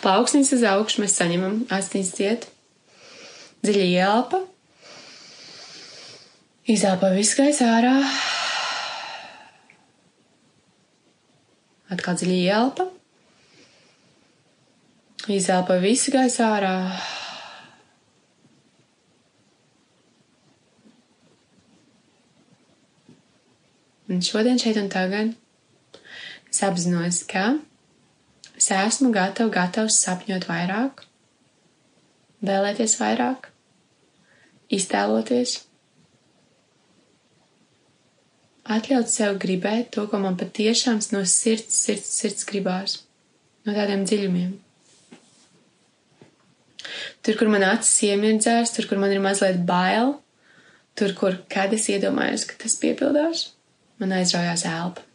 Plauksnis uz augšu mēs saņemam asins ciet. Dziļi ielpa. Izelpa visu gaisu ārā. Atkal dziļi ielpa. Izelpa visu gaisu ārā. Un šodien, šeit un tagad es apzinos, ka es esmu gatava, gatavs sapņot vairāk, vēlēties vairāk, iztēloties, atļaut sev gribēt to, ko man patiešām no sirds, sirds, sirds gribās, no tādiem dziļumiem. Tur, kur man acis iemirdzās, tur, kur man ir mazliet bail, tur, kur kad es iedomājos, ka tas piepildās man aizraujās elpa.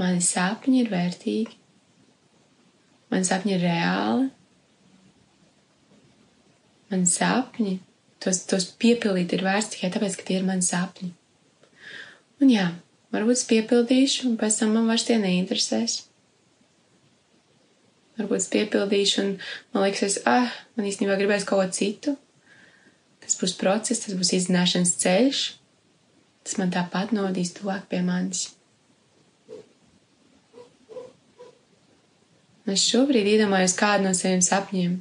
Mani sapņi ir vērtīgi, mani sapņi ir reāli, mani sapņi, tos, tos piepildīt ir vērts tikai tāpēc, ka tie ir mani sapņi. Un jā, varbūt es piepildīšu, un pēc tam man vairs tie neinteresēs. Varbūt es piepildīšu, un man liekas, ah, man īstenībā gribēs kaut ko citu. Tas būs process, tas būs izzināšanas ceļš, tas man tāpat nodīs tuvāk pie manis. Es šobrīd iedomājos kādu no saviem sapņiem,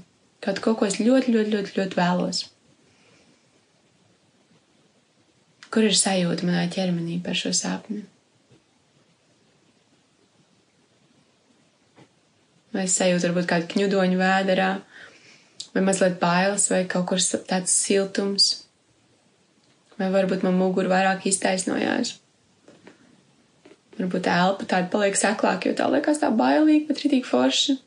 kaut ko, ko es ļoti, ļoti, ļoti, ļoti vēlos. Kur ir sajūta manā ķermenī par šo sapni? Vai es sajūtu varbūt kādu kņudoņu vēderā, vai mazliet bailes, vai kaut kur tāds siltums, Vai varbūt man mugura vairāk iztaisnojās. Varbūt elpa tāda paliek seklāka, jo tā liekas tā bailīga, bet ritīgi forša.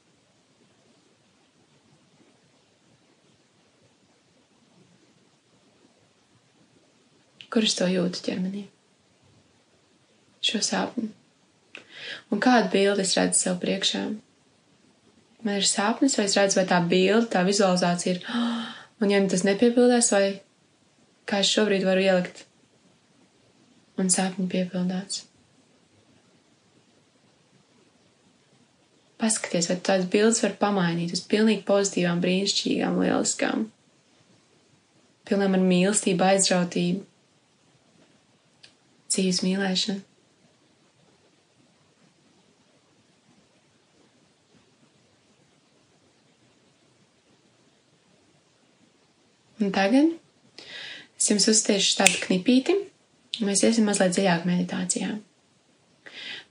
Kur es to jūtu ķermenī? Šo sapni. Un kādu bildi es redzu sev priekšā? Man ir sapnis, vai es redzu, vai tā bilde, tā vizualizācija ir, un ja tas nepiepildās, vai kā es šobrīd varu ielikt, un sapņi piepildāts. Paskaties, vai tādas bildes var pamainīt uz pilnīgi pozitīvām, brīnišķīgām, lieliskām, pilnām ar mīlestību, aizrautību, dzīves mīlēšanu. Un tagad Es jums uzstiešu tādu knipīti, un mēs iesim mazliet dziļāk meditācijā.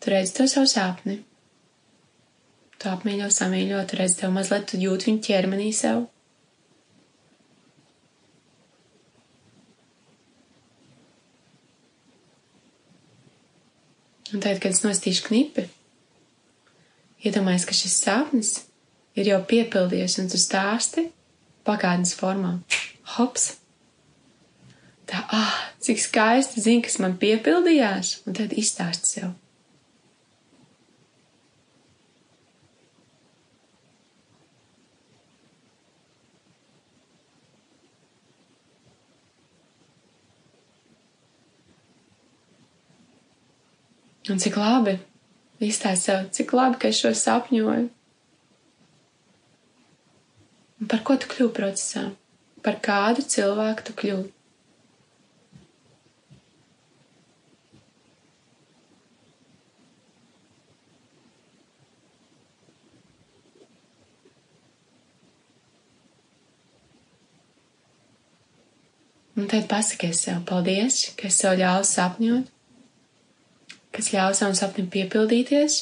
Tu redzi to savu sāpni. Tu apmīļo, samīļo, tu redzi tev mazliet, tu jūti viņu ķermenī sev. Un tad, kad es nostīšu knipi, iedomājies, ka šis sapnis ir jau piepildījies un tu stāsti pagātnes formā. Hops! tā, ah, cik skaisti zina, kas man piepildījās, un tad izstāst sev. Un cik labi izstāst sev, cik labi, ka es šo sapņoju. Un par ko tu kļūsi procesā? Par kādu cilvēku tu kļūsi? Un tad pasakies sev, paldies, ka es sev ļāvu sapņot, kas ļāva savam sapnim piepildīties,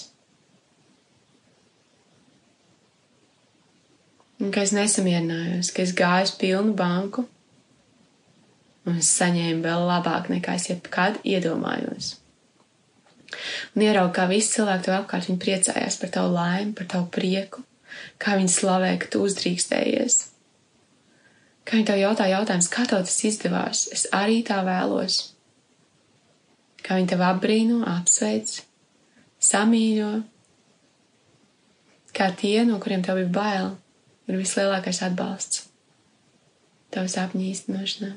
un ka es nesamierinājos, ka es gāju uz pilnu banku, un es saņēmu vēl labāk nekā es jebkad iedomājos. Un ieraugu, kā visi cilvēki tev apkārt, viņi priecājās par tavu laimi, par tavu prieku, kā viņi slavē, ka tu uzdrīkstējies Kā viņi tev jautā jautājums, kā tev tas izdevās? Es arī tā vēlos. Kā viņi tev apbrīno, apsveic, samīļo. Kā tie, no kuriem tev bija bail, ir vislielākais atbalsts tavu sapņu īstenošanā.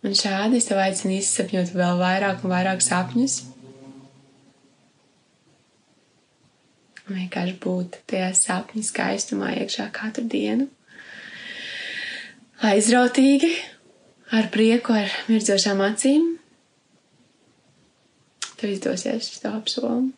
Un šādi es tev aicinu izsapņot vēl vairāk un vairāk sapņus, un vienkārši būt tajā sapņu skaistumā iekšā katru dienu. Aizrautīgi, ar prieku, ar mirdzošām acīm. Tev izdosies, es to apsolu.